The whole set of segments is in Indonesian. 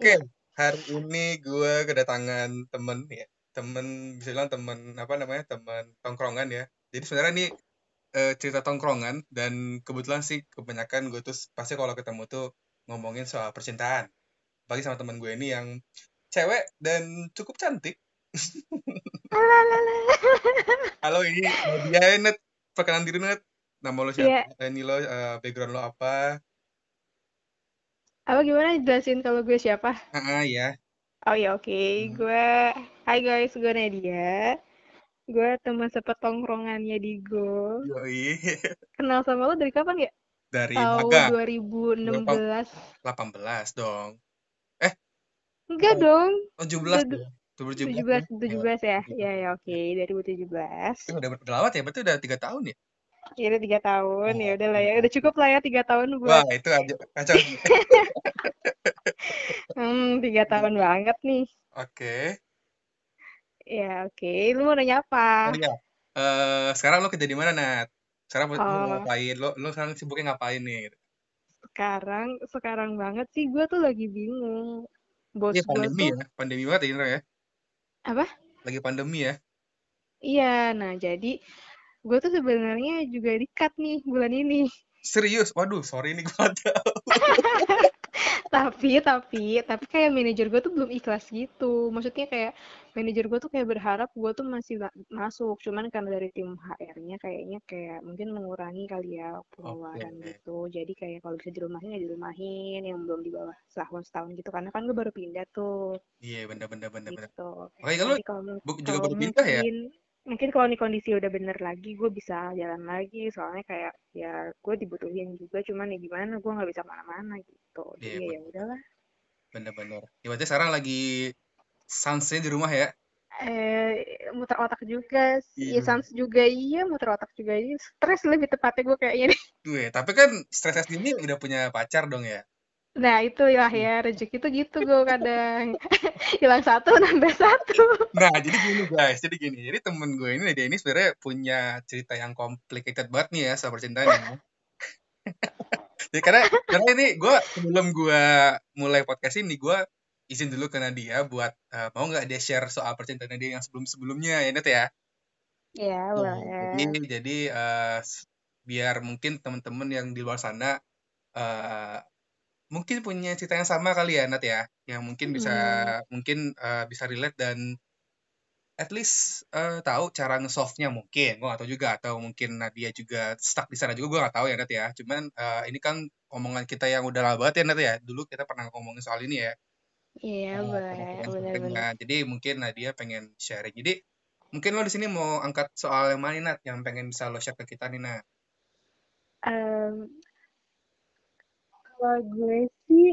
Oke, hari ini gue kedatangan temen ya, temen bisa bilang temen apa namanya temen tongkrongan ya. Jadi sebenarnya ini eh, cerita tongkrongan dan kebetulan sih kebanyakan gue tuh pasti kalau ketemu tuh ngomongin soal percintaan. Bagi sama temen gue ini yang cewek dan cukup cantik. Halo ini dia Net, perkenalan diri Net. Nama lo siapa? Ini lo eh, background lo apa? Apa gimana jelasin kalau gue siapa? Ah ya. Oh ya oke, Hmm. gue Hai guys, gue Nadia. Gue teman sepetongkrongannya Digo. Yoi. Kenal sama lo dari kapan ya? Dari Tahun Maga 2016. 18 dong. Enggak dong. 17 Du- ya? 2017 17 ya? 17 ya. Ya ya oke, 2017. Itu udah udah lama ya, berarti udah tiga tahun ya? Ya udah tiga tahun, Oh, ya udah lah ya, udah cukup lah ya tiga tahun Wah, buat itu aja kacau. hmm tiga tahun banget nih. Oke. Ya oke, lu mau nanya Oh apa? iya. Eh, sekarang lo kerja di mana, Nat? Sekarang Oh, ngapain? Lo lo sekarang sibuknya ngapain nih? sekarang sekarang banget sih gue tuh lagi bingung. Bos Ini gue pandemi tuh ya, pandemi banget ya, Indra ya. apa? Lagi pandemi ya. Iya, nah jadi gue tuh sebenarnya juga di-cut nih bulan ini. Serius? Waduh, sorry nih gue tahu. Tapi, tapi, tapi kayak manajer gue tuh belum ikhlas gitu. Maksudnya kayak manajer gue tuh kayak berharap gue tuh masih ma- masuk. Cuman karena dari tim HR-nya kayaknya kayak mungkin mengurangi kali ya pengeluaran Oke. gitu. Jadi kayak kalau bisa dirumahin ya dirumahin yang belum di bawah setahun setahun gitu. Karena kan gue baru pindah tuh Iya, bener bener bener bener. gitu. Oke, kalau juga baru pindah ya? Mungkin kalau nih kondisi udah bener lagi gue bisa jalan lagi soalnya kayak ya gue dibutuhin juga cuman ya gimana gue nggak bisa ke mana-mana gitu Iya, jadi ya ya udahlah bener bener. Ya berarti sekarang lagi sans-nya di rumah ya? eh muter otak juga sih. ya Iya. sans juga iya muter otak juga iya stres lebih tepatnya gue kayaknya nih Gue, tapi kan stres ini udah punya pacar dong ya? Nah itu lah ya rezeki tuh gitu gue kadang hilang satu nambah satu Nah, jadi gini guys, jadi gini. Jadi temen gue ini, dia ini sebenarnya punya cerita yang complicated banget nih ya soal percintaan ini. Jadi karena, karena ini gue sebelum gue mulai podcast ini, gue izin dulu ke Nadia buat eh, mau nggak dia share soal percintaan dia yang sebelum-sebelumnya ya Net ya. ya Tuh, boleh jadi jadi s- biar mungkin temen-temen yang di luar sana eh, mungkin punya cerita yang sama kali ya Nat ya, yang mungkin bisa Hmm. mungkin eh, bisa relate dan at least eh, tahu cara nge-solve-nya mungkin. Gue gak tahu juga. Atau mungkin Nadia juga stuck di sana juga gue gak tahu ya Nat ya. Cuman eh, ini kan omongan kita yang udah lama banget ya Nat ya. Dulu kita pernah ngomongin soal ini ya. Iya pengertian benar-benar pentingnya jadi mungkin Nadia pengen sharing. Jadi mungkin lo di sini mau angkat soal yang mana Nat yang pengen bisa lo share ke kita nih Nat? Em, kalau gue sih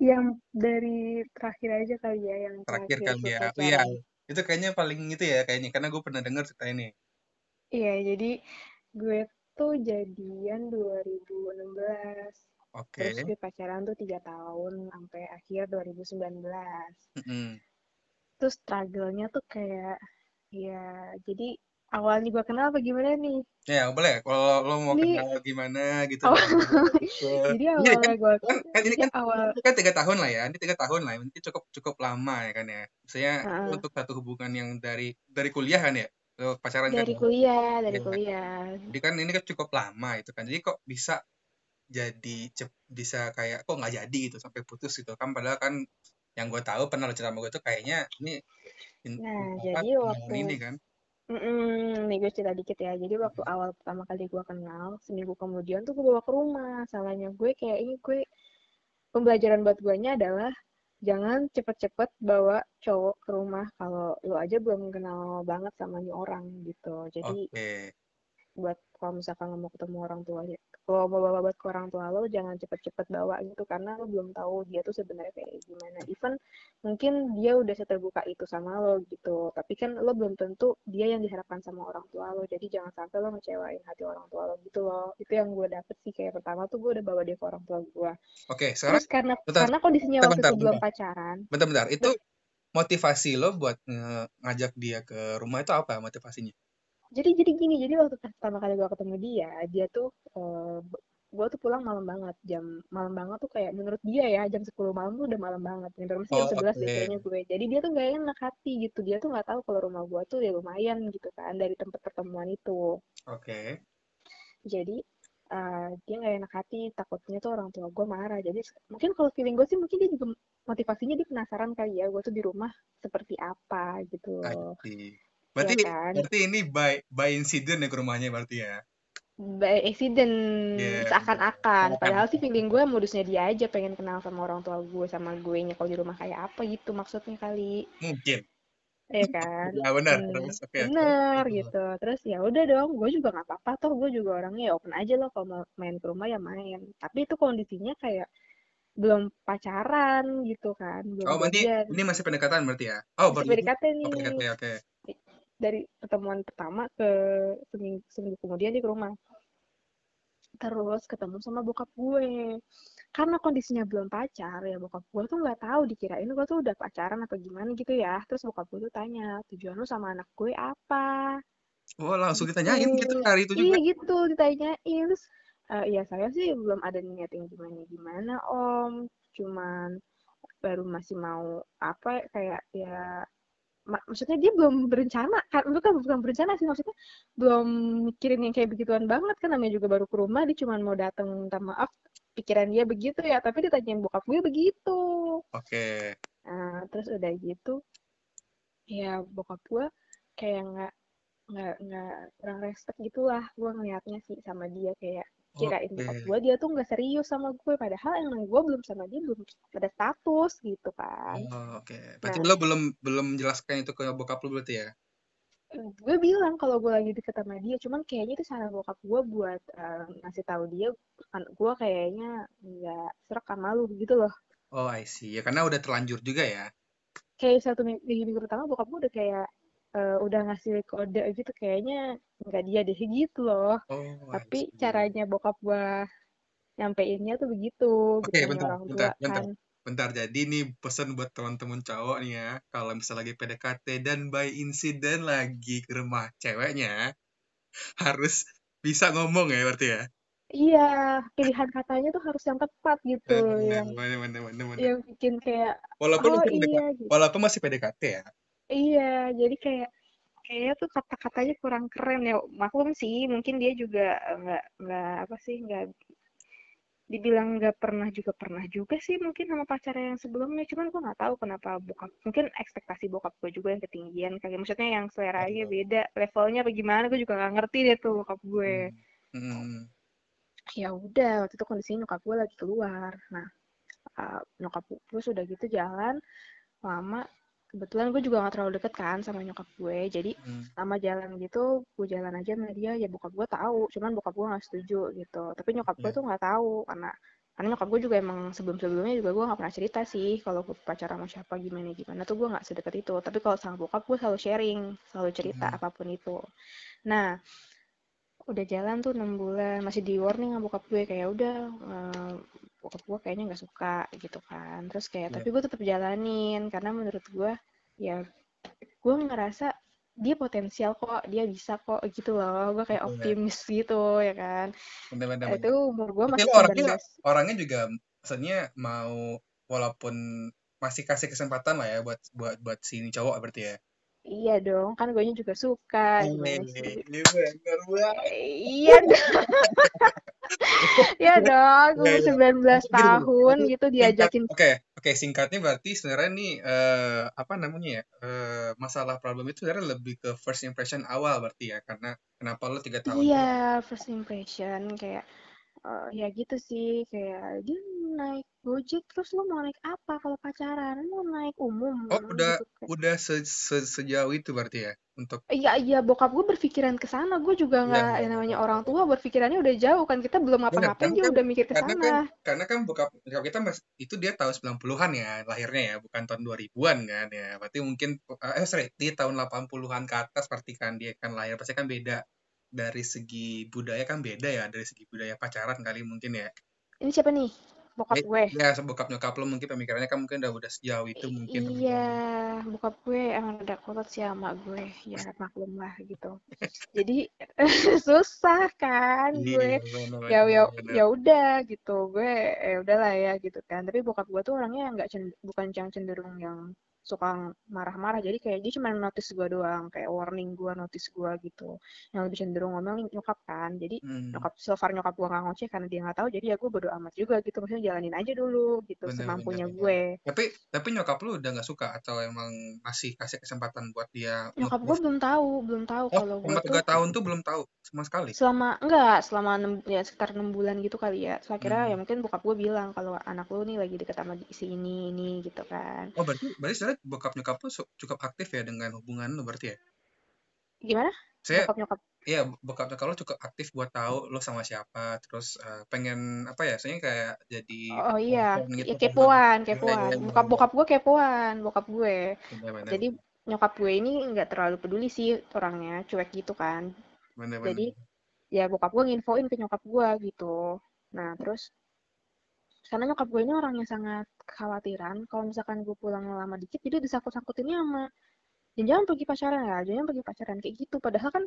yang dari terakhir aja kali ya, yang terakhir terakhir kali ya iya itu kayaknya paling itu ya kayaknya karena gue pernah dengar cerita ini Iya, jadi gue tuh jadian 2016. oke Terus gue pacaran tuh tiga tahun sampai akhir 2019. Mm-mm. Terus struggle-nya tuh kayak ya jadi awalnya gue kenal apa gimana nih? ya boleh kalau lo mau Ini kenal gimana gitu awal Ikut. jadi Iya kan, awalnya gue kan, kan ini jadi kan awal kan tiga tahun lah ya, ini tiga tahun lah, ini cukup cukup lama ya kan ya. Misalnya Heeh, untuk satu hubungan yang dari dari kuliah kan ya, Lo pacaran kan dari ya. kuliah, dari Iya. kuliah. Jadi kan ini kan cukup lama itu kan. Jadi kok bisa jadi cep, bisa kayak kok nggak jadi gitu sampai putus gitu kan padahal kan yang gue tahu pernah lo cerita sama gue tuh kayaknya ini in, Nah, jadi waktu ini kan. Mm-mm, nih gue cerita dikit ya. Jadi waktu awal pertama kali gue kenal, seminggu kemudian tuh gue bawa ke rumah. Salahnya gue kayak ini gue pembelajaran buat guanya adalah jangan cepet-cepet bawa cowok ke rumah kalau lu aja belum kenal banget sama nih orang gitu. Jadi Oke. buat kalau misalkan lo mau ketemu orang tuanya kalau mau bawa buat ke orang tua lo jangan cepet-cepet bawa gitu karena lo belum tahu dia tuh sebenarnya kayak gimana. Even mungkin dia udah seterbuka itu sama lo gitu tapi kan lo belum tentu dia yang diharapkan sama orang tua lo jadi jangan sampai lo ngecewain hati orang tua lo gitu loh. Itu yang gue dapet sih kayak pertama tuh gue udah bawa dia ke orang tua gue. Oke, sekarang terus karena bentar, karena kondisinya bentar, waktu bentar, itu belum bentar, pacaran. Bentar, bentar. Itu motivasi lo buat ngajak dia ke rumah itu apa motivasinya? Jadi jadi gini jadi waktu pertama kali gue ketemu dia dia tuh eh, gue tuh pulang malam banget jam malam banget tuh kayak menurut dia ya jam 10 malam tuh udah malam banget rumah sih? Jam Oh, 11 oke. deh kayaknya gue. Jadi dia tuh gak enak hati gitu dia tuh nggak tahu kalau rumah gue tuh ya lumayan gitu kan dari tempat pertemuan itu. Oke. jadi eh, dia nggak enak hati takutnya tuh orang tua gue marah. Jadi mungkin kalau feeling gue sih mungkin dia juga motivasinya dia penasaran kali ya gue tuh di rumah seperti apa gitu see. ya Berarti kan berarti ini by by incident ya ke rumahnya berarti ya. by accident Iya. seakan-akan padahal sih feeling gue modusnya dia aja pengen kenal sama orang tua gue sama gue nya kalau di rumah kayak apa gitu maksudnya kali Mungkin. ya kan Ya benar. Hmm, Terus oke. bener Itu. gitu terus ya udah dong gue juga nggak apa-apa toh gue juga orangnya ya open aja loh kalau mau main ke rumah ya main tapi itu kondisinya kayak belum pacaran gitu kan belum Oh, berarti ini masih pendekatan berarti ya? Oh, masih baru PDKT oh, nih PDKT oke. Dari pertemuan pertama ke seminggu, seminggu kemudian dia ke rumah. Terus ketemu sama bokap gue. Karena kondisinya belum pacar ya bokap gue tuh nggak tahu dikirain gue tuh udah pacaran apa gimana gitu ya. Terus bokap gue tuh tanya tujuan lu sama anak gue apa? Oh, langsung gitu ditanyain gitu hari itu juga. iya gitu ditanyain. Terus "Eh, ya saya sih belum ada niat yang gimana gimana om. Cuman baru masih mau apa kayak ya ma- maksudnya dia belum berencana kan bukan bukan berencana sih maksudnya belum mikirin yang kayak begituan banget kan namanya juga baru ke rumah dia cuma mau datang minta maaf pikiran dia begitu ya tapi ditanyain bokap gue begitu Oke. nah terus udah gitu ya bokap gue kayak nggak nggak nggak kurang respect gitulah gue ngelihatnya sih sama dia kayak kirain Oke. gue dia tuh nggak serius sama gue padahal emang gue belum sama dia belum ada status gitu kan Oh, oke. Berarti nah lo belum belum menjelaskan itu ke bokap lo berarti ya? gue bilang kalau gue lagi deket sama dia cuman kayaknya itu cara bokap gue buat eh, ngasih tahu dia kan gue kayaknya nggak serak sama lu gitu loh Oh, I see. Ya karena udah terlanjur juga ya. kayak satu minggu, minggu pertama bokap gue udah kayak eh, udah ngasih kode gitu kayaknya nggak dia deh gitu loh Oh, tapi see. caranya bokap gue nyampeinnya tuh begitu Oke, gitu bentar, orang tua bentar, bentar. kan Bentar, jadi nih pesan buat teman-teman cowok nih ya. Kalau misalnya lagi PDKT dan by incident lagi ke rumah ceweknya, harus bisa ngomong ya berarti ya? iya pilihan katanya tuh harus yang tepat gitu Bener, yang bener, bener, bener, bener. yang bikin kayak Walaupun oh iya gitu walaupun masih PDKT ya. Iya, jadi kayak kayaknya tuh kata-katanya kurang keren ya. Maklum sih, mungkin dia juga nggak nggak apa sih nggak dibilang nggak pernah juga pernah juga sih mungkin sama pacarnya yang sebelumnya. Cuman gue nggak tahu kenapa bokap mungkin ekspektasi bokap gue juga yang ketinggian kali. Maksudnya yang seleranya Oh. beda, levelnya bagaimana gue juga nggak ngerti deh tuh bokap gue. Hmm. Hmm. Ya udah, waktu itu kondisinya nyokap gue lagi keluar. Nah, uh, nyokap gue terus udah gitu jalan lama kebetulan gue juga gak terlalu deket kan sama nyokap gue jadi Hmm. lama jalan gitu gue jalan aja sama dia ya bokap gue tahu cuman bokap gue nggak setuju gitu tapi nyokap gue Oke. tuh nggak tahu karena karena nyokap gue juga emang sebelum sebelumnya juga gue nggak pernah cerita sih kalau gue pacaran sama siapa gimana gimana tuh gue nggak sedekat itu tapi kalau sama bokap gue selalu sharing selalu cerita Hmm. apa pun itu nah udah jalan tuh enam bulan masih di warning sama bokap gue kayak udah eh, bokap gue kayaknya nggak suka gitu kan terus kayak Iya. tapi gue tetap jalanin karena menurut gue ya gue ngerasa dia potensial kok dia bisa kok gitu loh gue kayak Betul. optimis gitu ya kan Bener, bener, bener. itu umur gue masih orangnya 19 orangnya juga maksudnya mau walaupun masih kasih kesempatan lah ya buat buat buat si ini cowok berarti ya. iya dong kan gue juga suka Eh, gimana sih bener banget. Iya dong iya dong umur ya. 19 Gini, gini. tahun gitu singkat, diajakin oke, oke singkatnya berarti sebenarnya nih eh, apa namanya ya eh, masalah problem itu sebenarnya lebih ke first impression awal berarti ya karena kenapa lo tiga tahun Iya, first impression kayak eh, ya gitu sih kayak dia naik Gojek terus lo mau naik apa kalau pacaran? Lo mau naik umum oh udah gitu udah se, se- sejauh itu berarti ya untuk Iya iya bokap gue berpikiran ke sana, gue juga Iya, nggak iya, yang namanya orang tua berpikirannya udah jauh kan. Kita belum ngapa-ngapain karena dia kan udah mikir ke karena kan sana. karena kan bokap bokap kita mas itu dia tahun 90-an ya lahirnya ya bukan tahun 2000-an kan ya. Berarti mungkin eh sorry di tahun 80-an ke atas berarti kan dia kan lahir. Pasti kan beda dari segi budaya kan beda ya dari segi budaya pacaran kali mungkin ya. Ini siapa nih? Bokap gue. ya sebokap nyokap lo mungkin pemikirannya kan mungkin udah udah sejauh itu mungkin iya bokap gue emang ada kolot sih sama gue. Ya maklum lah gitu. Jadi susah kan gue. Iya, benar ya ya ya udah gitu. Gue ya udahlah ya gitu kan. Tapi bokap gue tuh orangnya nggak cen- bukan yang cenderung yang suka marah-marah. Jadi kayak dia cuma notice gue doang kayak warning gue notice gue gitu. Yang lebih cenderung ngomong nyokap kan. Jadi Hmm, nyokap so far nyokap gue nggak ngoceh karena dia nggak tahu jadi ya gue bodo amat juga gitu. Maksudnya jalanin aja dulu gitu benar semampunya benar. gue. Tapi tapi nyokap lu udah nggak suka atau emang masih kasih kesempatan buat dia nyokap gue belum tahu belum tahu Oh, kalau gue tiga tahun tuh belum tahu sama sekali. selama enggak selama enam ya sekitar enam bulan gitu kali ya. Saya kira ya Hmm. mungkin bokap gue bilang kalau anak lu nih lagi deket sama si ini ini gitu kan. Oh, berarti berarti sebenarnya bokap nyokap lu cukup aktif ya dengan hubungan lu berarti ya? gimana? Saya bokap nyokap iya bokap nyokap lu cukup aktif buat tahu lu sama siapa, terus eh, pengen apa ya? Soalnya kayak jadi oh iya. gitu ya kepoan kepoan. iya, bokap bokap gue kepoan bokap gue. Benar benar jadi nyokap gue ini nggak terlalu peduli sih orangnya cuek gitu kan. Benar jadi benar. ya bokap gue nginfoin ke nyokap gue gitu. Nah terus karena nyokap gue ini orangnya sangat kekhawatiran. Kalau misalkan gue pulang lama dikit jadi disangkut-sangkutinnya sama jangan pergi pacaran ya jangan pergi pacaran kayak gitu. Padahal kan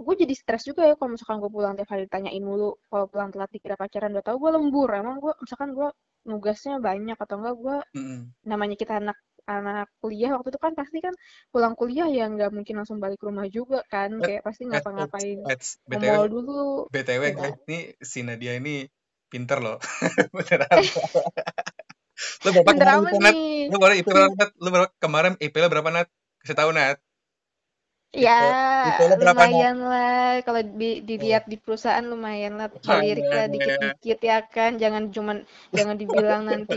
gue jadi stres juga ya kalau misalkan gue pulang tiap hari ditanyain mulu kalau pulang telat dikira pacaran udah tau gue lembur. Emang gue misalkan gue nugasnya banyak atau enggak gue Mm-mm. namanya kita anak anak kuliah waktu itu kan pasti kan pulang kuliah ya nggak mungkin langsung balik ke rumah juga kan. Eh, kayak pasti eh, ngapa-ngapain eh, BTW mall dulu. BTW ya ini si Nadia ini pinter loh. Beneran. Lu berapa pinter kemarin Nat? nih Lu berapa IP berapa Nat? Lu berapa kemarin IP lu berapa Nat? Kasih tahu Nat. Ya IP lu berapa Nat? lumayan lah kalau di- dilihat di perusahaan lumayan lah dilirik lah dikit-dikit ya kan jangan cuman jangan dibilang nanti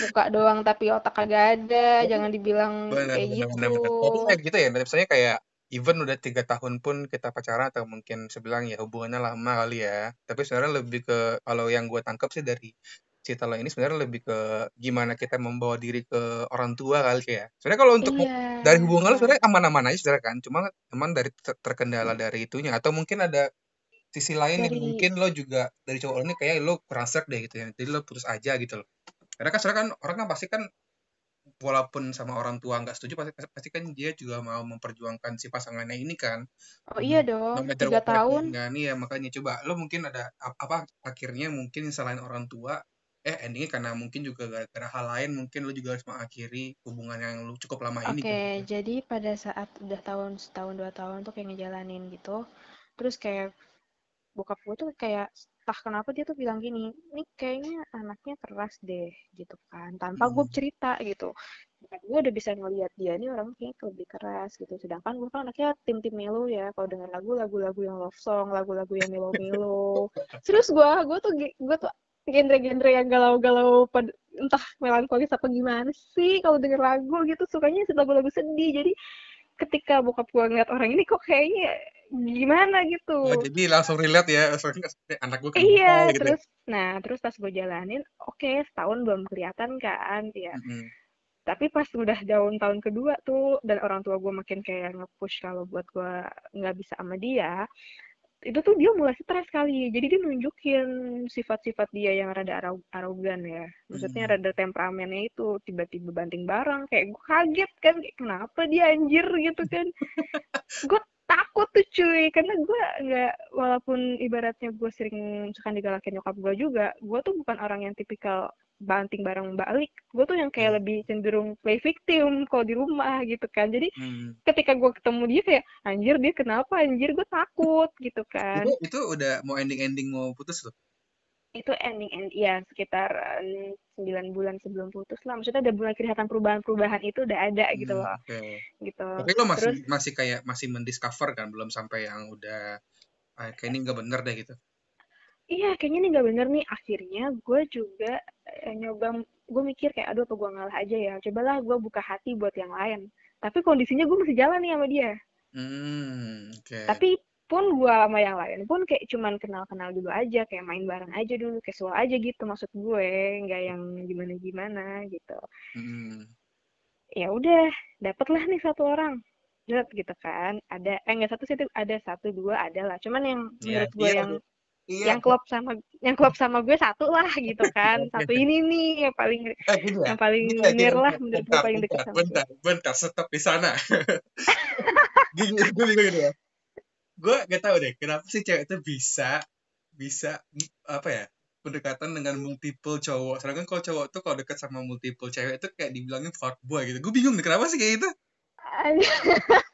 muka doang tapi otak kagak ada jangan dibilang kayak gitu benar. Tapi kayak gitu ya. Misalnya kayak even udah tiga tahun pun kita pacaran atau mungkin sebilang ya hubungannya lama kali ya. Tapi sebenarnya lebih ke kalau yang gue tangkap sih dari cerita lo ini sebenarnya lebih ke gimana kita membawa diri ke orang tua kali ya. Sebenarnya kalau untuk iya dari hubungan lo sebenarnya aman-aman aja sebenarnya kan. Cuma emang dari ter- terkendala dari itunya atau mungkin ada sisi lain yang dari mungkin lo juga dari cowok lo ini kayak lo kurang serk deh gitu ya. Jadi lo putus aja gitu loh. Karena kan sebenarnya kan orang kan pasti kan walaupun sama orang tua nggak setuju pasti pasti kan dia juga mau memperjuangkan si pasangannya ini kan. Oh iya no dong tiga tahun. kan. Ya makanya coba lo mungkin ada ap- apa akhirnya mungkin selain orang tua eh endingnya karena mungkin juga gara-gara hal lain mungkin lo juga harus mengakhiri hubungan yang lo cukup lama ini Oke, kan jadi pada saat udah tahun setahun dua tahun tuh kayak ngejalanin gitu, terus kayak bokap gue tuh kayak entah kenapa dia tuh bilang gini, ini kayaknya anaknya keras deh gitu kan, tanpa gue Mm. cerita gitu. Gue udah bisa ngelihat dia ini orang kayaknya lebih keras gitu, sedangkan gue kan anaknya tim-tim melo ya, kalau dengan lagu lagu-lagu yang love song, lagu-lagu yang melo-melo. Terus gue, gue tuh gue tuh genre-genre yang galau-galau entah melankolis apa gimana sih kalau denger lagu gitu sukanya lagu-lagu sedih jadi ketika bokap gue ngeliat orang ini kok kayaknya gimana gitu? Oh jadi langsung relate ya anak gue kenapa iya gitu. terus nah terus pas gue jalanin oke setahun belum kelihatan kan ya. Mm-mm. tapi pas udah tahun tahun kedua tuh dan orang tua gue makin kayak nge-push kalau buat gue nggak bisa sama dia itu tuh dia mulai stres kali. Jadi dia nunjukin sifat-sifat dia yang rada arog- arogan ya. Maksudnya Mm. rada temperamennya itu tiba-tiba banting barang kayak gue kaget kan kayak kenapa dia anjir? gitu kan. Gue takut tuh cuy. Karena gue nggak walaupun ibaratnya gue sering misalkan digalakin nyokap gue juga gue tuh bukan orang yang tipikal banting barang balik. Gue tuh yang kayak Iya. lebih cenderung play victim kalau di rumah gitu kan. Jadi Mm. ketika gue ketemu dia kayak anjir dia kenapa? Anjir gue takut gitu kan. itu itu udah mau ending ending mau putus loh itu ending end ya sekitar sembilan bulan sebelum putus lah. Maksudnya udah mulai kelihatan perubahan-perubahan itu udah ada gitu Hmm, loh. oke. Gitu. Tapi lo masih terus masih kayak masih mendiscover kan? Belum sampai yang udah ah, kayak ini nggak bener deh gitu. Iya kayaknya ini nggak bener nih. Akhirnya gue juga eh, nyoba gue mikir kayak aduh apa gue ngalah aja ya? Cobalah gue buka hati buat yang lain. Tapi kondisinya gue masih jalan nih sama dia. Hmm, oke. tapi pun gue sama yang lain pun kayak cuman kenal-kenal dulu aja kayak main bareng aja dulu casual aja gitu maksud gue nggak yang gimana-gimana gitu Hmm. ya udah dapatlah nih satu orang Lihat gitu kan ada eh nggak satu sih ada satu dua ada lah cuman yang Iya, menurut gue iya, yang Iya. yang klop sama yang klop sama gue satu lah gitu kan satu ini nih yang paling Eh, gini ya. yang paling Gini ya, gini near ya. lah menurut gue Bentar, paling dekat bentar, sama gue bentar, bentar, stop di sana. gini, gue bingung ya. Gue gak tahu deh, kenapa sih cewek itu bisa, bisa, apa ya, pendekatan dengan multiple cowok. Sedangkan kalau cowok tuh kalau dekat sama multiple cewek itu kayak dibilangin fuckboy gitu. Gue bingung nih, kenapa sih kayak gitu?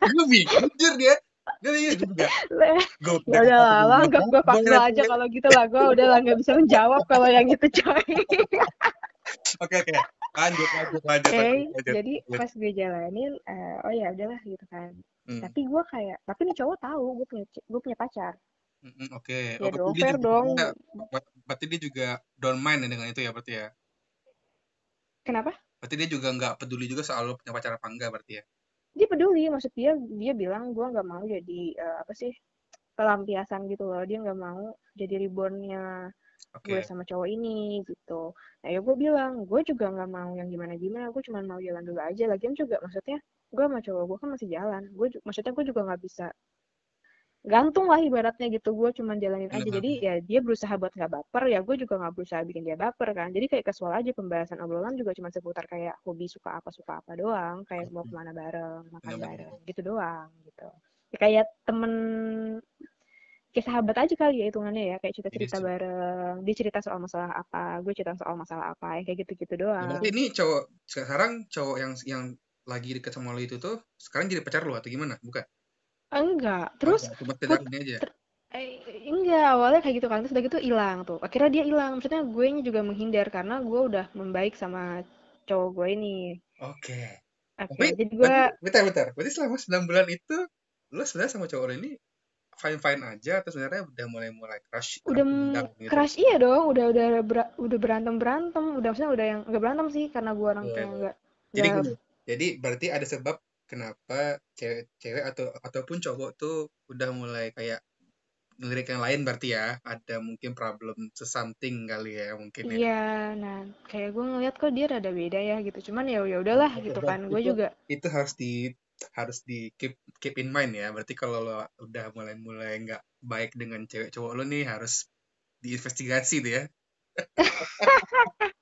Gue bingung, jujur dia. Gue bingung juga. Gue udah lah anggap gue fuckboy aja kalau gitu lah gue udah lah nggak bisa menjawab kalau yang itu coy Oke, oke. Lanjut, lanjut, lanjut. Oke, jadi pas gue jalanin, eh, oh ya udahlah gitu kan. Hmm, Tapi gue kayak, tapi nih cowok tahu gue punya gue punya pacar. hmm, Oke, Ya berarti dong, dia fair juga- dong. Berarti dia juga don't mind dengan itu ya berarti ya. Kenapa? Berarti dia juga nggak peduli juga soal lo punya pacar apa enggak berarti ya. Dia peduli, maksud dia dia bilang gue nggak mau jadi eh, apa sih pelampiasan gitu loh. Dia nggak mau jadi rebornnya Oke. gue sama cowok ini gitu. Nah ya gue bilang, gue juga nggak mau yang gimana-gimana. Gue cuma mau jalan dulu aja. Lagian juga maksudnya gue sama cowok gue kan masih jalan. Gue maksudnya gue juga nggak bisa gantung lah ibaratnya gitu gue cuma jalanin aja jadi ya dia berusaha buat nggak baper ya gue juga nggak berusaha bikin dia baper kan jadi kayak casual aja pembahasan obrolan juga cuma seputar kayak hobi suka apa suka apa doang kayak mau ke mana bareng makan bareng gitu doang gitu Ya, kayak temen kayak sahabat aja kali ya hitungannya ya kayak cerita-cerita sih. bareng dia cerita soal masalah apa gue cerita soal masalah apa ya kayak gitu-gitu Ya, doang berarti ini cowok sekarang cowok yang yang lagi deket sama lo itu tuh sekarang jadi pacar lo atau gimana? Bukan. enggak terus Enggak, cuma sekedar ini aja. Eh, enggak awalnya kayak gitu kan terus udah gitu hilang tuh akhirnya dia hilang maksudnya gue juga menghindar karena gue udah membaik sama cowok gue ini Oke. oke Tapi jadi gue bentar, bentar. Berarti selama 9 bulan itu lo sebenarnya sama cowok lo ini fine fine aja atau sebenarnya udah mulai mulai crush udah gitu? crush iya dong udah udah ber- udah berantem berantem udah maksudnya udah yang nggak berantem sih karena gue orang Iya, tua iya. nggak Jadi gini, jadi berarti ada sebab kenapa cewek-cewek atau ataupun cowok tuh udah mulai kayak ngelirik yang lain berarti ya ada mungkin problem something kali ya mungkin ya. iya nah kayak gue ngeliat kok dia rada beda ya gitu cuman ya ya udahlah gitu kan gue juga Itu harus di harus di keep keep in mind ya. Berarti kalau lo udah mulai-mulai nggak baik dengan cewek cowok lo nih harus diinvestigasi tuh ya.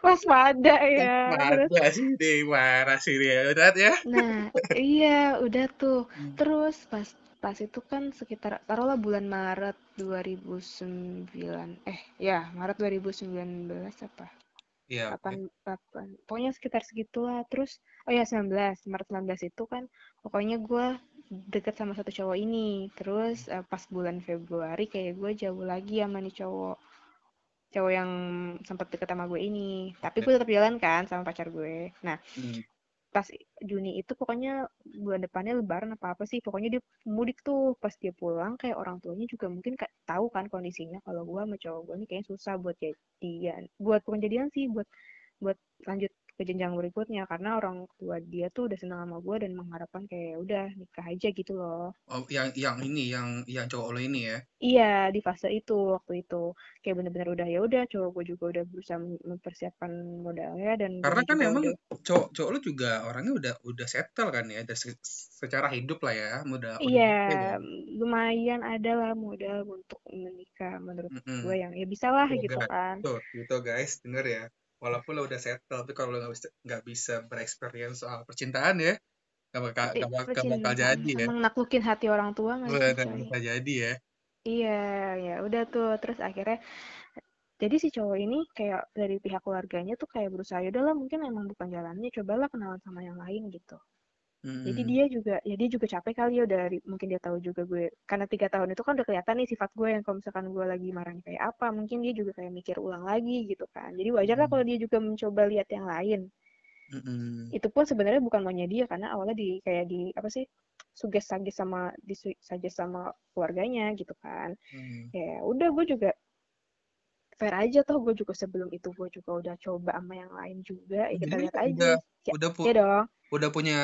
waspada ya Mana sih deh, marah sih dia. Udah ya. Nah, iya, udah tuh. Hmm. Terus pas pas itu kan sekitar taruhlah bulan Maret 2009. Eh, ya, Maret 2019 apa? Iya. oke. Kapan kapan. Pokoknya sekitar segitulah. Terus oh ya 19, Maret 19 itu kan pokoknya gue deket sama satu cowok ini. Terus eh, pas bulan Februari kayak gue jauh lagi sama nih cowok. Cowok yang sempat deket sama gue ini. Tapi gue tetap jalan kan sama pacar gue. Nah, Hmm. Pas Juni itu pokoknya bulan depannya lebaran apa apa sih pokoknya dia mudik tuh. Pas dia pulang kayak orang tuanya juga mungkin kayak tahu kan kondisinya. Kalau gua sama cowok gua nih kayaknya susah buat jadian buat bukan jadian sih buat buat lanjut ke jenjang berikutnya karena orang tua dia tuh udah senang sama gua dan mengharapkan kayak udah nikah aja gitu loh Oh, yang yang ini yang yang cowok lo ini ya. iya di fase itu waktu itu kayak bener-bener udah ya udah cowok gua juga udah berusaha mem- mempersiapkan modalnya dan Karena kan juga emang udah cowok cowok lu juga orangnya udah udah settle kan ya, udah se- secara hidup lah ya, udah Iya, ya. lumayan ada lah modal untuk menikah menurut Mm-mm. gue yang ya bisa lah Tuh, gitu kan. Tuh, gitu guys, denger ya. Walaupun lo udah settle, tapi kalau lo nggak bisa nggak bisa bereksperience soal percintaan ya, nggak bakal nggak bakal, bakal jadi ya. emang naklukin hati orang tua nggak coy? bisa jadi ya. Iya, ya udah tuh terus akhirnya jadi si cowok ini kayak dari pihak keluarganya tuh kayak berusaha ya udahlah mungkin emang bukan jalannya cobalah kenalan sama yang lain gitu. Jadi Mm-mm. dia juga ya dia juga capek kali ya dari mungkin dia tahu juga gue karena tiga tahun itu kan udah kelihatan nih sifat gue yang kalau misalkan gue lagi marahnya kayak apa mungkin dia juga kayak mikir ulang lagi gitu kan. Jadi wajar lah Mm. kalau dia juga mencoba lihat yang lain. Mm-mm. itu pun sebenarnya bukan maunya dia karena awalnya di kayak di apa sih suges sages sama disuges sama keluarganya gitu kan Mm. ya udah gue juga fair aja toh gue juga sebelum itu gue juga udah coba sama yang lain juga ya kita Jadi lihat udah aja ya, udah pu- ya dong udah punya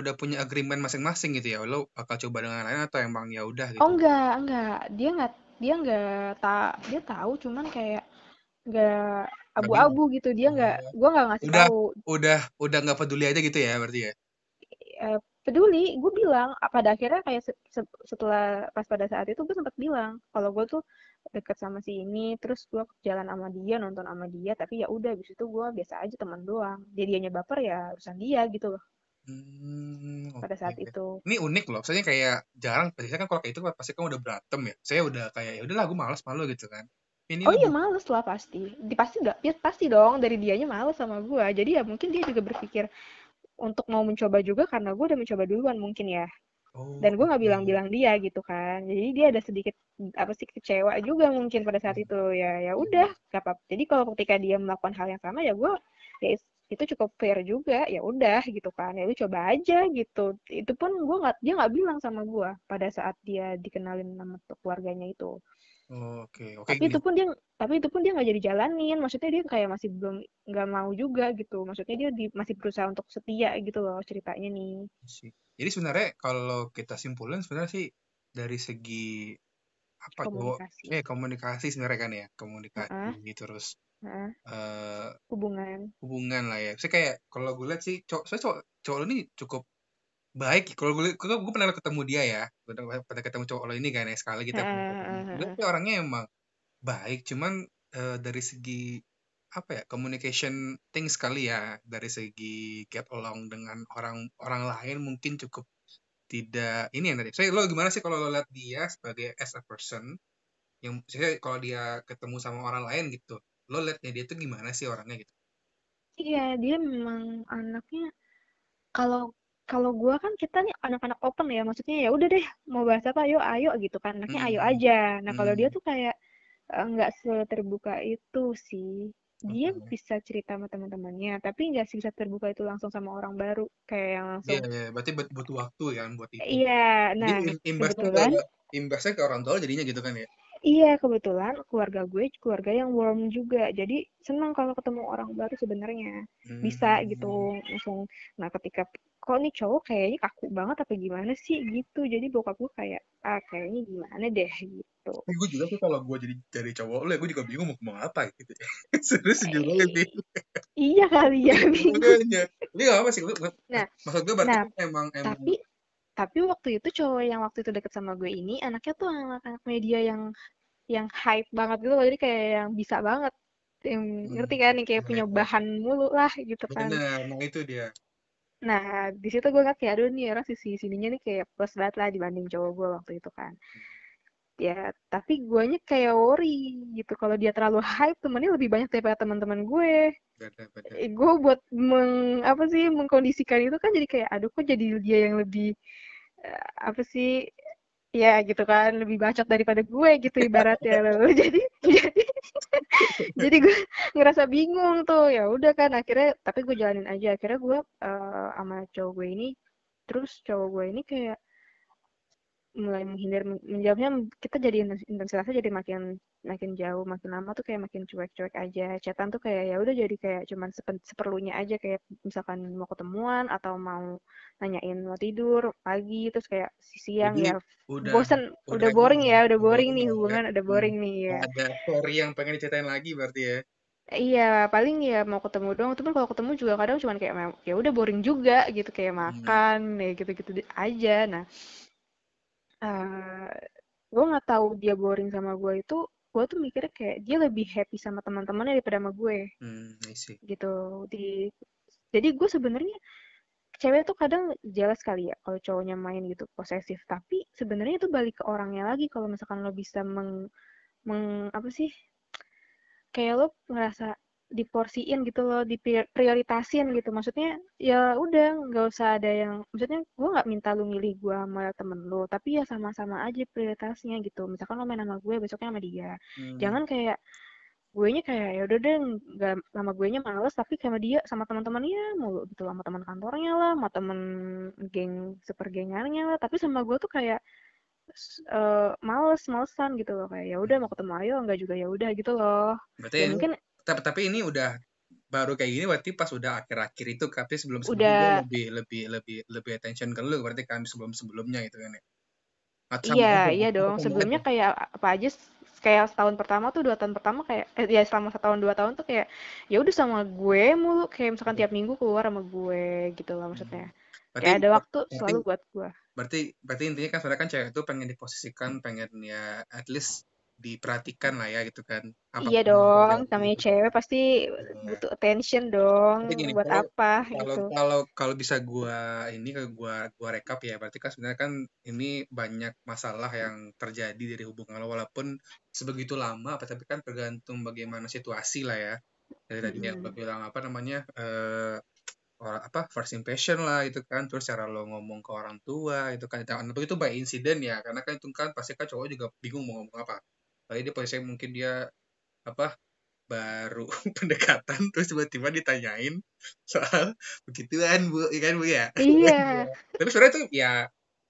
udah punya agreement masing-masing gitu ya. Lo bakal coba dengan lain atau emang ya udah oh gitu. enggak enggak. Dia enggak dia enggak tak dia tahu cuman kayak enggak abu-abu gitu. Dia enggak Oh, gue enggak ngasih udah tahu. udah udah nggak peduli aja gitu ya berarti ya. Eh, peduli. Gue bilang pada akhirnya kayak se- se- setelah pas pada saat itu gue sempat bilang kalau gue tuh deket sama si ini terus gue jalan sama dia nonton sama dia tapi ya udah abis itu gue biasa aja teman doang. Dia dianya baper ya urusan dia gitu loh Hmm, pada saat itu Ini unik loh. Soalnya kayak jarang. Biasanya kan kalau kayak itu pasti kan udah berantem ya. Saya udah kayak ya udahlah gue malas malu gitu kan. Ini oh iya lebih males lah pasti di pasti gak ya pasti dong dari dianya males sama gue jadi ya mungkin dia juga berpikir untuk mau mencoba juga karena gue udah mencoba duluan mungkin ya oh dan gue nggak bilang-bilang dia gitu kan jadi dia ada sedikit apa sih kecewa juga mungkin pada saat itu ya ya udah gak apa jadi kalau ketika dia melakukan hal yang sama ya gue ya itu cukup fair juga ya udah gitu kan ya lu coba aja gitu. Itu pun gue nggak dia nggak bilang sama gue pada saat dia dikenalin sama keluarganya itu. Oke, oke tapi gini. itu pun dia tapi itu pun dia nggak jadi jalanin. Maksudnya dia kayak masih belum nggak mau juga gitu. Maksudnya dia di, masih berusaha untuk setia gitu loh ceritanya nih. Jadi sebenarnya kalau kita simpulin sebenarnya sih dari segi apa komunikasi. Eh komunikasi sebenarnya kan ya komunikasi terus heeh, eh hubungan. hubungan lah ya. Saya kayak kalau gue lihat sih cowok saya cowok cowok lu ini cukup baik. Kalau gue gue, gue pernah ketemu dia ya, pernah pernah ketemu cowok lo ini kan ya sekali kita heeh, Dia heeh. tuh orangnya emang baik, cuman eh, dari segi apa ya communication things kali ya dari segi get along dengan orang orang lain mungkin cukup tidak ini yang tadi. Saya lo gimana sih kalau lo lihat dia sebagai as a person yang saya kalau dia ketemu sama orang lain gitu, lo liatnya dia tuh gimana sih orangnya gitu? Iya, dia memang anaknya kalau kalau gua kan kita nih anak-anak open ya, maksudnya ya udah deh mau bahas apa ayo ayo gitu kan, anaknya ayo Hmm, aja. Nah kalau dia hmm, tuh kayak eh, nggak seterbuka itu sih. Dia oke. bisa cerita sama teman-temannya, tapi nggak bisa terbuka itu langsung sama orang baru, kayak yang Iya, langsung. iya, berarti but- butuh waktu kan buat itu. Iya, Jadi nah im- imbasnya ke kebetulan imbasnya ke orang tua jadinya gitu kan ya. Iya, kebetulan keluarga gue keluarga yang warm juga. Jadi senang kalau ketemu orang baru sebenarnya. Bisa Hmm. gitu langsung. Nah, ketika kok nih cowok kayaknya kaku banget apa gimana sih gitu. Jadi bokap gue kayak ah kayaknya gimana deh gitu. Tapi gue juga sih kalau gue jadi dari cowok lo ya gue juga bingung mau ngomong apa gitu. Serius juga Eh, sih. iya kali ya bingung. Makanya. Ini gak apa sih. Gue, Nah, maksud gue berarti nah kan emang emang tapi tapi waktu itu cowok yang waktu itu deket sama gue ini anaknya tuh anak-anak media yang yang hype banget gitu loh. Jadi kayak yang bisa banget. Yang, ngerti kan? Yang kayak punya hmm, bahan mulu lah gitu kan. benar. Nah itu dia. Nah, di situ gue ngeliat kayak, aduh nih orang sisi sininya nih kayak plus banget lah dibanding cowok gue waktu itu kan. Ya, tapi guanya kayak worry gitu. Kalau dia terlalu hype, temennya lebih banyak daripada teman-teman gue. Beda beda. Eh, gue buat meng, apa sih, mengkondisikan itu kan jadi kayak, aduh kok jadi dia yang lebih, eh, apa sih, ya gitu kan, lebih bacot daripada gue gitu ibaratnya. Lalu jadi, jadi, jadi gue ngerasa bingung tuh. Ya udah kan, akhirnya, tapi gue jalanin aja. Akhirnya gue eh, sama cowok gue ini, terus cowok gue ini kayak, mulai menghindar menjawabnya kita jadi intensitasnya jadi makin makin jauh makin lama tuh kayak makin cuek-cuek aja chatan tuh kayak ya udah jadi kayak cuman seperlunya aja kayak misalkan mau ketemuan atau mau nanyain mau tidur pagi terus kayak siang Jadi ya udah bosen udah udah boring ya, ya udah udah boring ini nih ya. hubungan udah Hmm. boring nih ya Ada story yang pengen diceritain lagi berarti ya. iya paling ya mau ketemu doang tapi kalau ketemu juga kadang cuman kayak ya udah boring juga gitu kayak Hmm. makan ya gitu-gitu aja nah eh gue nggak tahu dia boring sama gue itu gue tuh mikirnya kayak dia lebih happy sama teman-temannya daripada sama gue. Hmm, I see. gitu. Di jadi gue sebenarnya cewek tuh kadang jelas kali ya kalau cowoknya main gitu posesif. Tapi sebenarnya itu balik ke orangnya lagi kalau misalkan lo bisa meng, meng apa sih? Kayak lo ngerasa diporsiin gitu loh, diprioritasin gitu. Maksudnya ya udah nggak usah ada yang, maksudnya gue nggak minta lu milih gue sama temen lu, tapi ya sama-sama aja prioritasnya gitu. Misalkan lo main sama gue, besoknya sama dia. Hmm. Jangan kayak gue nya kayak ya udah deh nggak sama gue nya males tapi sama dia sama teman-temannya mulu gitu sama teman kantornya lah sama temen geng super gengannya lah tapi sama gue tuh kayak uh, males malesan gitu loh kayak ya udah mau ketemu ayo enggak juga ya udah gitu loh Berarti ya mungkin tapi, tapi ini udah baru kayak gini berarti pas udah akhir-akhir itu tapi sebelum sebelumnya udah. lebih lebih lebih lebih attention ke lu berarti kan sebelum sebelumnya gitu kan ya? Iya iya dong. sebelumnya aja kayak apa aja kayak setahun pertama tuh dua tahun pertama kayak eh, ya selama setahun dua tahun tuh kayak ya udah sama gue mulu. Kayak misalkan tiap minggu keluar sama gue gitu loh maksudnya. Berarti kayak ada waktu berarti selalu buat gue. berarti berarti intinya kan sebenarnya kan cewek itu pengen diposisikan pengen ya at least diperhatikan lah ya gitu kan iya apa pun yang dong namanya gitu. cewek pasti Iya. butuh attention dong gini, buat kalau apa kalau gitu kalau kalau bisa gua ini ke gua gua rekap ya, berarti kan sebenarnya kan ini banyak masalah yang terjadi dari hubungan lo walaupun sebegitu lama, apa tapi kan tergantung bagaimana situasi lah ya. Dari tadi yang lo bilang apa namanya eh orang apa first impression lah itu kan, terus cara lo ngomong ke orang tua itu kan, dan itu by incident ya, karena kan itu kan pasti kan cowok juga bingung mau ngomong apa. Apalagi dia posisinya mungkin dia apa baru pendekatan terus tiba-tiba ditanyain soal begituan bu ya kan bu ya? Iya. Tapi sebenarnya tuh ya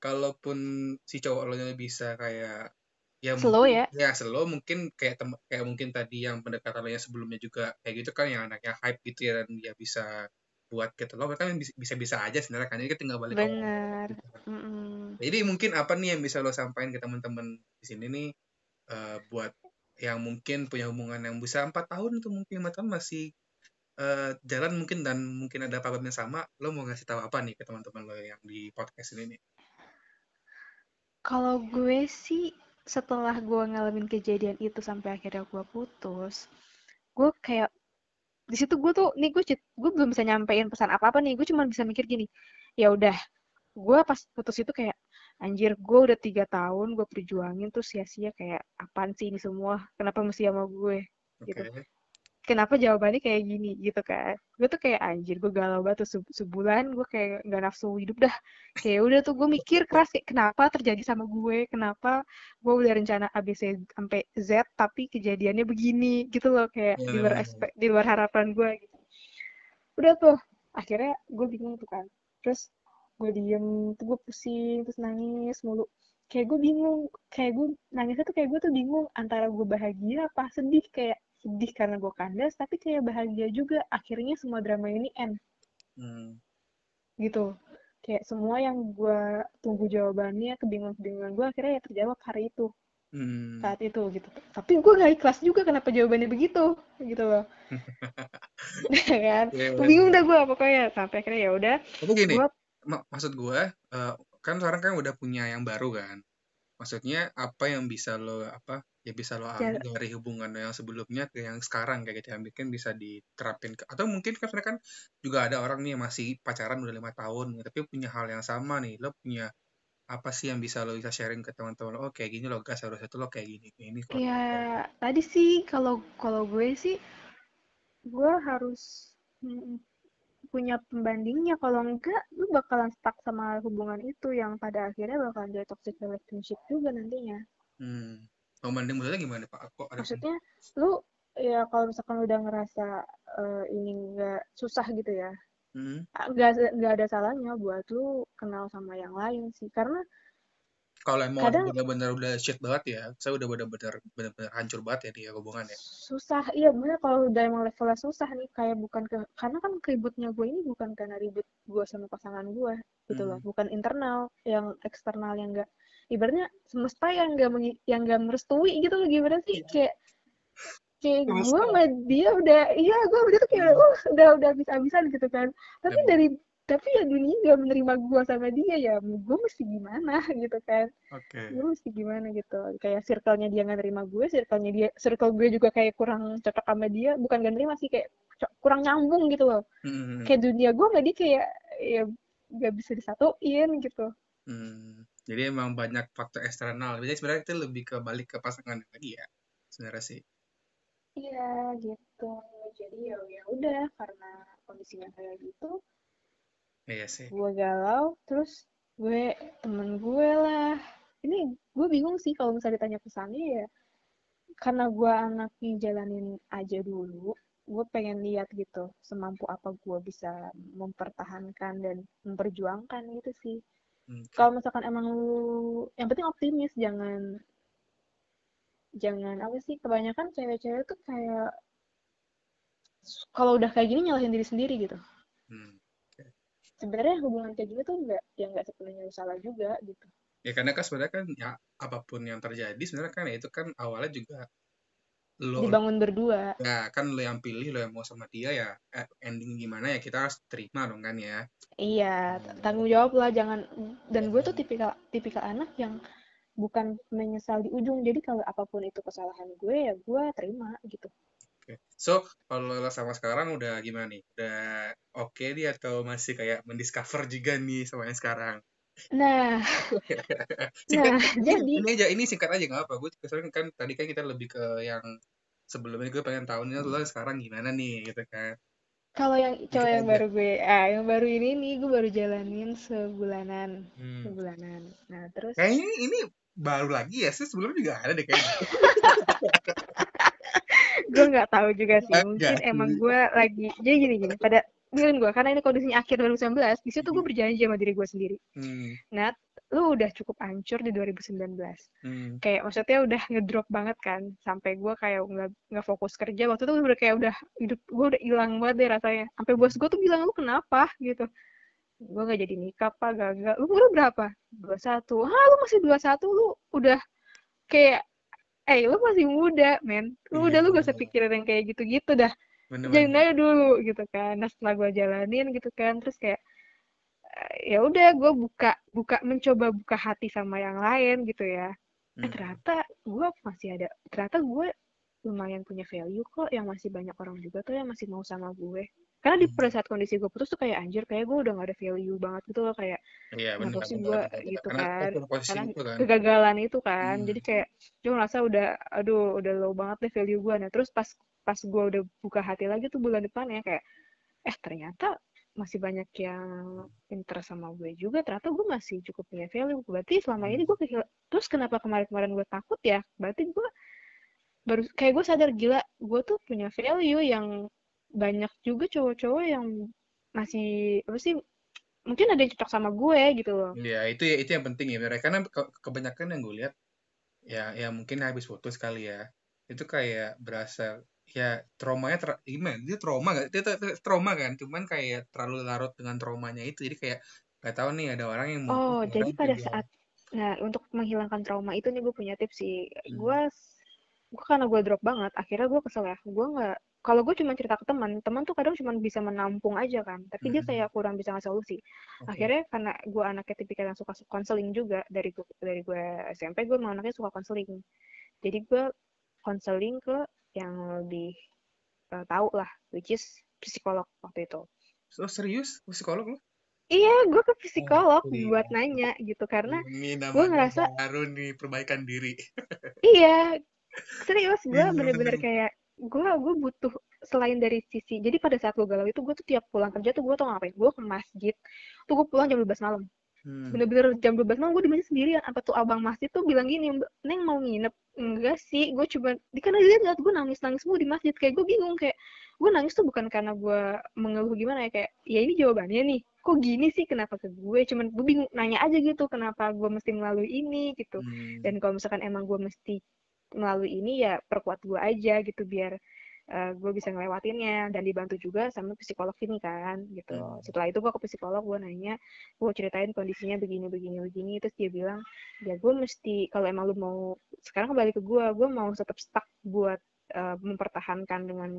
kalaupun si cowok lo bisa kayak ya slow mungkin ya? ya slow mungkin kayak tem kayak mungkin tadi yang pendekatan sebelumnya juga kayak gitu kan yang anaknya hype gitu ya dan dia bisa buat gitu. Loh kan bisa bisa aja sebenarnya kan ini kita tinggal balik benar gitu kan. Mm-mm. jadi mungkin apa nih yang bisa lo sampaikan ke teman-teman di sini nih eh, buat yang mungkin punya hubungan yang bisa empat tahun atau mungkin lima tahun masih eh, jalan mungkin dan mungkin ada problem yang sama lo mau ngasih tahu apa nih ke teman-teman lo yang di podcast ini nih? Kalau gue sih setelah gue ngalamin kejadian itu sampai akhirnya gue putus gue kayak di situ gue tuh nih gue gue belum bisa nyampein pesan apa apa nih gue cuma bisa mikir gini ya udah gue pas putus itu kayak anjir gue udah tiga tahun gue perjuangin terus sia-sia kayak apaan sih ini semua? Kenapa mesti sama gue? Gitu. Kenapa jawabannya kayak gini? Gitu kan. Gue tuh kayak anjir gue galau banget tuh se- sebulan gue kayak nggak nafsu hidup dah. Kayak udah tuh gue mikir keras kayak kenapa terjadi sama gue? Kenapa gue udah rencana ABC sampai Z tapi kejadiannya begini? Gitu loh kayak di luar Eh, expect di luar harapan gue gitu. Udah tuh. Akhirnya gue bingung tuh kan. Terus gue diem tuh gue pusing terus nangis mulu. Kayak gue bingung kayak gue nangisnya tuh kayak gue tuh bingung antara gue bahagia apa sedih. Kayak sedih karena gue kandas tapi kayak bahagia juga. Akhirnya semua drama ini end. Hmm, gitu. Kayak semua yang gue tunggu jawabannya kebingungan-kebingungan gue akhirnya ya terjawab hari itu. Hmm. saat itu gitu. Tapi gue gak ikhlas juga kenapa jawabannya begitu gitu loh. Kan? Iya, gue benar. bingung dah gue pokoknya. Sampai akhirnya ya udah gue mak- maksud gue eh, kan sekarang kan udah punya yang baru kan. Maksudnya apa yang bisa lo apa ya bisa lo ya, ambil dari hubungan yang sebelumnya ke yang sekarang kayak gitu bikin bisa diterapin ke, atau mungkin kan sebenarnya kan juga ada orang nih yang masih pacaran udah lima tahun tapi punya hal yang sama nih. Lo punya apa sih yang bisa lo bisa sharing ke teman-teman lo? Oh kayak gini lo gas harusnya tuh lo kayak gini kayak ini kalau ya tadi sih kalau kalau gue sih gue harus punya pembandingnya kalau enggak lu bakalan stuck sama hubungan itu yang pada akhirnya bakalan jadi toxic relationship juga nantinya hmm. pembanding maksudnya gimana pak kok ada maksudnya lu ya kalau misalkan lu udah ngerasa eh, ini enggak susah gitu ya hmm. nggak nggak ada salahnya buat lu kenal sama yang lain sih karena kalau emang kadang benar-benar udah shit banget ya saya udah benar-benar benar-benar hancur banget ya dia hubungan ya. Susah iya bener kalau udah emang levelnya susah nih kayak bukan ke karena kan keributnya gue ini bukan karena ribut gue sama pasangan gue gitu loh. Hmm. bukan internal yang eksternal yang enggak ibaratnya semesta yang enggak yang enggak merestui gitu loh gimana sih? Kayak kayak gue sama dia udah iya gue udah tuh kayak uh, udah udah habis-habisan gitu kan. Tapi dari tapi ya dunia gak menerima gue sama dia ya gue mesti gimana gitu kan oke gue mesti gimana gitu kayak circle-nya dia nggak nerima gue circle-nya dia circle gue juga kayak kurang cocok sama dia bukan gak nerima sih kayak kurang nyambung gitu loh Hmm. kayak dunia gue nggak dia kayak ya nggak bisa disatuin gitu Hmm. Jadi emang banyak faktor eksternal. Jadi sebenarnya itu lebih ke balik ke pasangan lagi ya. Sebenarnya sih. iya gitu jadi ya ya udah karena kondisinya kayak gitu Iya sih. gue galau terus gue temen gue lah ini gue bingung sih kalau misalnya ditanya pesannya ya karena gue anaknya jalanin aja dulu gue pengen lihat gitu semampu apa gue bisa mempertahankan dan memperjuangkan gitu sih Hmm. kalau misalkan emang lu yang penting optimis jangan jangan apa sih kebanyakan cewek-cewek tuh kayak kalau udah kayak gini nyalahin diri sendiri gitu Hmm. Sebenarnya hubungan kayak gini tuh nggak ya nggak sepenuhnya salah juga gitu. Ya karena kan sebenarnya kan ya apa pun yang terjadi sebenarnya kan ya itu kan awalnya juga lo dibangun berdua. Ya kan lo yang pilih lo yang mau sama dia ya eh, ending gimana ya kita harus terima dong kan ya. Iya tanggung jawab lah jangan dan gue tuh tipikal tipikal anak yang bukan menyesal di ujung jadi kalau apa pun itu kesalahan gue ya gue terima gitu Oke. So, kalau lo sama sekarang udah gimana nih? Udah oke dia atau masih kayak mendiscover juga nih sama yang sekarang? nah Singkat, nah ini, jadi ini aja, ini singkat aja nggak apa. Gue kesannya kan tadi kan kita lebih ke yang sebelumnya gue pengen tahu nih lo sekarang gimana nih gitu kan. kalau yang cowok yang baru gue ah yang baru ini nih gue baru jalanin sebulanan Hmm. sebulanan nah terus Kayaknya ini, ini baru lagi ya sih sebelumnya juga ada deh kayaknya. gue nggak tahu juga sih. Mungkin emang gue lagi jadi gini gini pada dengerin gue karena ini kondisinya akhir 2019 di situ gue berjanji sama diri gue sendiri. Hmm. Nat lu udah cukup hancur di 2019 Hmm. kayak maksudnya udah ngedrop banget kan sampai gue kayak nggak nggak fokus kerja. Waktu itu udah kayak udah hidup gue udah hilang banget deh rasanya. Sampai bos gue tuh bilang lu kenapa? Gitu. Gue nggak jadi nikah apa gagal. Lu umur berapa? 21 ah lu masih 21 lu udah kayak eh lu masih muda men. Lu Iya, udah lu gak usah pikirin yang kayak gitu-gitu dah. Jalanin aja dulu gitu kan. Nah setelah gue jalanin gitu kan. Terus kayak eh, ya udah gue buka buka mencoba buka hati sama yang lain gitu ya. Eh Hmm. ternyata gue masih ada ternyata gue lumayan punya value kok yang masih banyak orang juga tuh yang masih mau sama gue karena di Hmm. pada saat kondisi gue putus tuh kayak anjir kayak gue udah gak ada value banget gitu loh kayak Iya kenapa sih gue gitu. Karena kan. karena itu kan. kegagalan itu kan. Hmm. jadi kayak gue ngerasa udah aduh udah low banget deh value gue nah terus pas pas gue udah buka hati lagi tuh bulan depan ya kayak eh ternyata masih banyak yang interest sama gue juga. Ternyata gue masih cukup punya value. Berarti selama ini gue kehil- terus kenapa kemarin-kemarin gue takut ya? Berarti gue baru kayak gue sadar gila gue tuh punya value yang banyak juga cowok-cowok yang masih apa sih mungkin ada yang cocok sama gue gitu loh Ya itu ya itu yang penting ya bener. Karena ke- kebanyakan yang gue lihat ya ya mungkin habis putus kali ya itu kayak berasa ya traumanya ter, gimana dia trauma gak dia, trauma kan cuman kayak terlalu larut dengan traumanya itu jadi kayak nggak tahu nih ada orang yang Oh, jadi pada juga saat nah untuk menghilangkan trauma itu nih gue punya tips sih. Hmm. Gue gue karena gue drop banget, akhirnya gue kesel ya. Gue nggak kalau gue cuma cerita ke teman, teman tuh kadang cuma bisa menampung aja kan, tapi dia Hmm. kayak kurang bisa ngasih solusi. Oke. Akhirnya karena gue anaknya tipikal yang suka konseling juga dari gue dari gue SMP gue memang anaknya suka konseling. Jadi gue konseling ke yang lebih eh, tahu lah, which is psikolog waktu itu. So, serius psikolog lu? Iya, gue ke Oh, psikolog iya. buat nanya gitu karena gue ngerasa baru nih perbaikan diri. iya serius gue bener-bener bener. kayak gue gue butuh selain dari sisi jadi pada saat gue galau itu gue tuh tiap pulang kerja tuh gue tau ngapain? Gue ke masjid. Tuh gue pulang jam 12 malam. Hmm. bener-bener jam 12 malam gue di masjid sendirian. Apa tuh abang masjid tuh bilang gini "Mbak, neng mau nginep? Enggak sih gue coba di karena dia lihat gue nangis nangis mulu di masjid. Kayak gue bingung kayak gue nangis tuh bukan karena gue mengeluh gimana ya kayak ya ini jawabannya nih kok gini sih kenapa ke gue? Cuman gue bingung nanya aja gitu kenapa gue mesti melalui ini? Gitu. Hmm. dan kalau misalkan emang gue mesti melalui ini ya perkuat gue aja gitu biar eh, gue bisa ngelewatinnya dan dibantu juga sama psikolog ini kan gitu. Hmm. setelah itu gue ke psikolog gue nanya gue ceritain kondisinya begini begini begini. Terus dia bilang ya gue mesti kalau emang lu mau sekarang kembali ke gue gue mau tetap stuck buat eh, mempertahankan dengan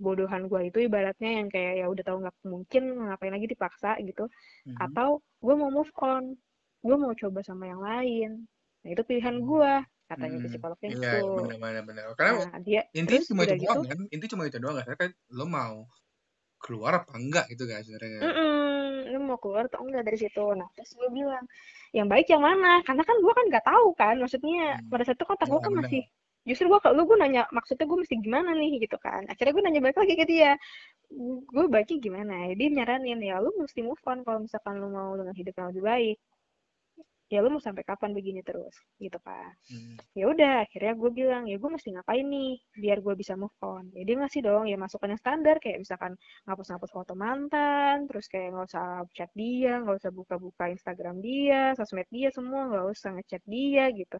kebodohan gue itu ibaratnya yang kayak ya udah tahu nggak mungkin ngapain lagi dipaksa gitu. Mhm. atau gue mau move on gue mau coba sama yang lain. Nah itu pilihan gue katanya Hmm. psikolognya Iya, gitu benar benar benar. Karena nah dia intinya terus cuma udah itu gitu doang kan intinya cuma itu doang kan kan lo mau keluar apa enggak gitu kan sebenarnya Mm-mm, lu mau keluar atau enggak dari situ nah terus gue bilang yang baik yang mana karena kan gue kan nggak tahu kan maksudnya Hmm. pada saat itu kontak Ya, gue kan benar. masih justru gue kalau gue nanya maksudnya gue mesti gimana nih gitu kan akhirnya gue nanya balik lagi ke dia gue baiknya gimana ya dia nyaranin ya lu mesti move on kalau misalkan lu mau dengan hidup yang lebih baik ya lu mau sampai kapan begini terus gitu kan. Hmm. ya udah akhirnya gue bilang ya gue mesti ngapain nih biar gue bisa move on. Ya dia ngasih dong ya masukan yang standar kayak misalkan ngapus-ngapus foto mantan terus kayak nggak usah chat dia nggak usah buka-buka Instagram dia sosmed dia semua nggak usah ngechat dia gitu.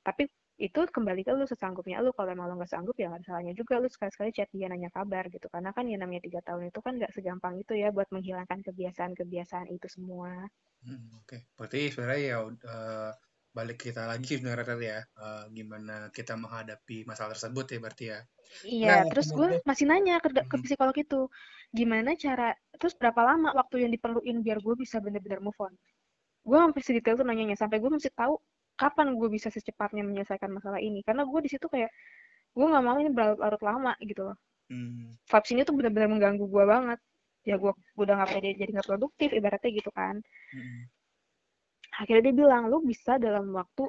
Tapi itu kembali ke lu sesanggupnya lu. Kalau emang lu nggak sanggup ya nggak salahnya juga. Lu sekali-sekali chat dia nanya kabar gitu. Karena kan ya namanya tiga tahun itu kan nggak segampang itu ya buat menghilangkan kebiasaan-kebiasaan itu semua. Hmm, Oke, berarti sebenarnya ya eh, balik kita lagi sebenarnya tadi ya. Uh, gimana kita menghadapi masalah tersebut ya berarti ya. Iya nah, terus gue masih nanya ke, ke psikolog itu gimana cara terus berapa lama waktu yang diperluin biar gue bisa bener-bener move on? Gue sampai sedetail tuh nanyanya. Sampai gue mesti tahu kapan gue bisa secepatnya menyelesaikan masalah ini? Karena gue di situ kayak gue nggak mau ini berlarut lama gitu loh. Hmm. vibes ini tuh bener-bener mengganggu gue banget. Ya gue udah nggak pede jadi nggak produktif ibaratnya gitu kan. Hmm. Akhirnya dia bilang lu bisa dalam waktu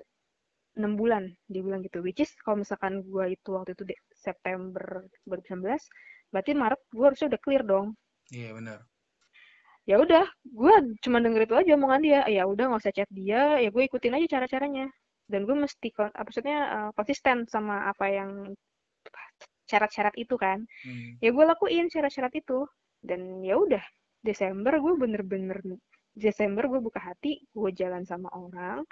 enam bulan dia bilang gitu. Which is kalau misalkan gue itu waktu itu September 2019 berarti Maret gue harusnya udah clear dong. Iya yeah, benar ya udah gue cuma denger itu aja omongan dia. Ya udah nggak usah chat dia. Ya gue ikutin aja cara caranya dan gue mesti maksudnya uh, konsisten sama apa yang syarat-syarat itu kan. Hmm. ya gue lakuin syarat-syarat itu. Dan ya udah Desember gue bener-bener Desember gue buka hati gue jalan sama orang.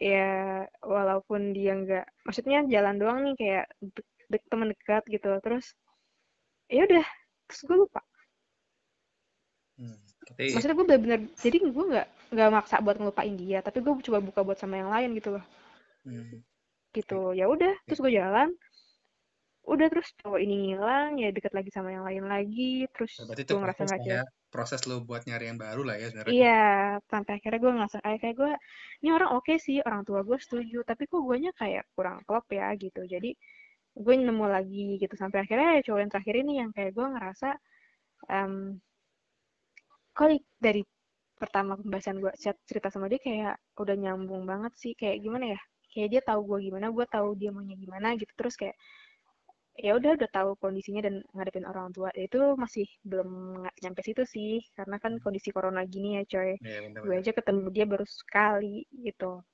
Ya walaupun dia nggak maksudnya jalan doang nih kayak de de teman dekat gitu. Terus ya udah terus gue lupa. Hmm, tapi... maksudnya gue bener-bener jadi gue nggak nggak maksa buat ngelupain dia tapi gue coba buka buat sama yang lain gitu loh hmm. gitu ya udah terus gue jalan udah terus cowok ini ngilang ya deket lagi sama yang lain lagi terus gue ngerasa nggak ya proses lo buat nyari yang baru lah ya sebenarnya. Iya, sampai akhirnya gue ngerasa kayak kayak gue ini orang oke okay sih, orang tua gue setuju, tapi kok gue nya kayak kurang klop ya gitu. Jadi gue nemu lagi gitu sampai akhirnya ya cowok yang terakhir ini yang kayak gue ngerasa um, kok dari pertama pembahasan gue chat cerita sama dia kayak udah nyambung banget sih. Kayak gimana ya? Kayak dia tahu gue gimana gue tahu dia maunya gimana gitu. Terus kayak ya udah udah tahu kondisinya dan ngadepin orang tua. Ya itu masih belum nyampe situ sih. Karena kan kondisi corona gini ya coy. Ya, gue aja ketemu dia baru sekali gitu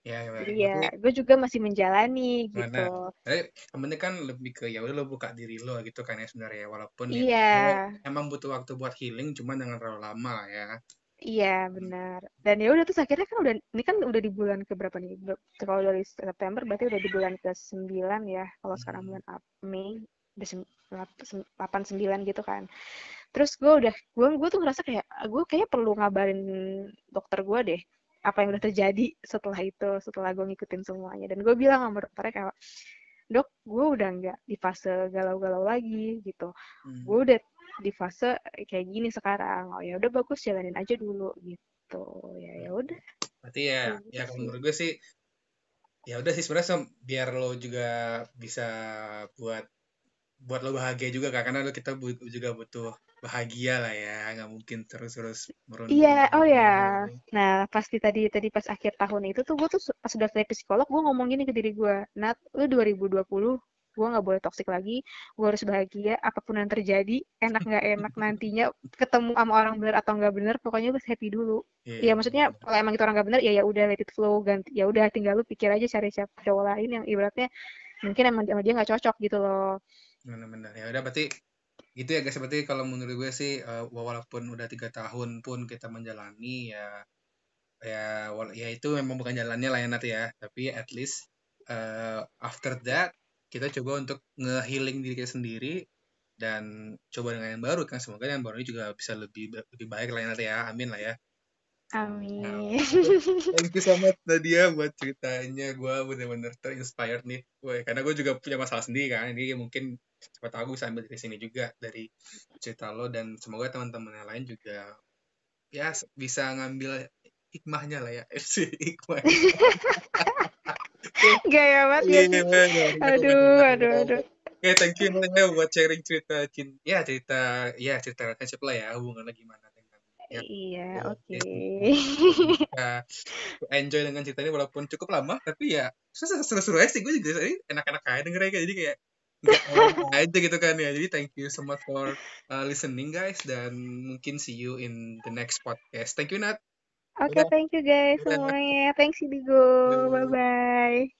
ya, ya, jadi ya gue juga masih menjalani gitu eh, temennya kan lebih ke ya udah lo buka diri lo gitu kan ya sebenarnya walaupun iya. ya, emang butuh waktu buat healing cuma dengan terlalu lama ya Iya benar. Dan ya udah terus akhirnya kan udah ini kan udah di bulan ke berapa nih? Kalau dari September berarti udah di bulan ke sembilan ya. Kalau sekarang bulan Mei delapan sembilan gitu kan. Terus gue udah gue gue tuh ngerasa kayak gue kayak perlu ngabarin dokter gue deh apa yang udah terjadi setelah itu setelah gue ngikutin semuanya. Dan gue bilang sama dokternya kayak dok gue udah nggak di fase galau-galau lagi gitu. Hmm. gue udah di fase kayak gini sekarang. Oh ya udah bagus jalanin aja dulu gitu. Ya ya udah. Berarti ya ya kalau menurut gue sih ya udah sih sebenarnya biar lo juga bisa buat buat lo bahagia juga kan karena lo kita juga butuh bahagia lah ya. Nggak mungkin terus terus merunduk iya oh ya. Nah pasti tadi tadi pas akhir tahun itu tuh gue tuh pas sudah selesai psikolog gue ngomong gini ke diri gue Nat lu 2020 gue nggak boleh toksik lagi. Gue harus bahagia. Apa pun yang terjadi enak nggak enak nantinya ketemu sama orang bener atau nggak bener pokoknya gue happy dulu. Yeah. ya maksudnya kalau emang itu orang nggak bener ya ya udah let it flow ganti ya udah tinggal lu pikir aja cari siapa cowok lain yang ibaratnya mungkin emang dia nggak cocok gitu loh. Benar-benar ya udah berarti gitu ya guys. Seperti kalau menurut gue sih uh, walaupun udah tiga tahun pun kita menjalani ya ya ya itu memang bukan jalannya lah ya nanti ya. Tapi at least uh, after that kita coba untuk nge-healing diri kita sendiri dan coba dengan yang baru kan. Semoga yang baru ini juga bisa lebih lebih baik lah nanti ya. Amin lah ya amin. Nah, thank you so much Nadia buat ceritanya. Gue bener-bener terinspired nih. Gue karena gue juga punya masalah sendiri kan. Ini mungkin cepat tahu bisa ambil dari sini juga dari cerita lo. Dan semoga teman-teman yang lain juga ya bisa ngambil hikmahnya lah ya. FC hikmah. Gaya banget ya. Aduh, aduh, aduh. Oke, okay, thank you buat sharing cerita cinta, ya cerita, ya cerita relationship lah ya, hubungannya gimana ya, Iya, oke. Okay. Ya, enjoy dengan cerita ini walaupun cukup lama, tapi ya seru-seru aja sih, gue juga enak-enak aja dengernya kayak jadi kayak aja gitu kan ya. Jadi thank you so much for uh, listening guys dan mungkin see you in the next podcast. Thank you Nat. Oke, okay, thank you guys semuanya. Thanks Indigo. Bye bye.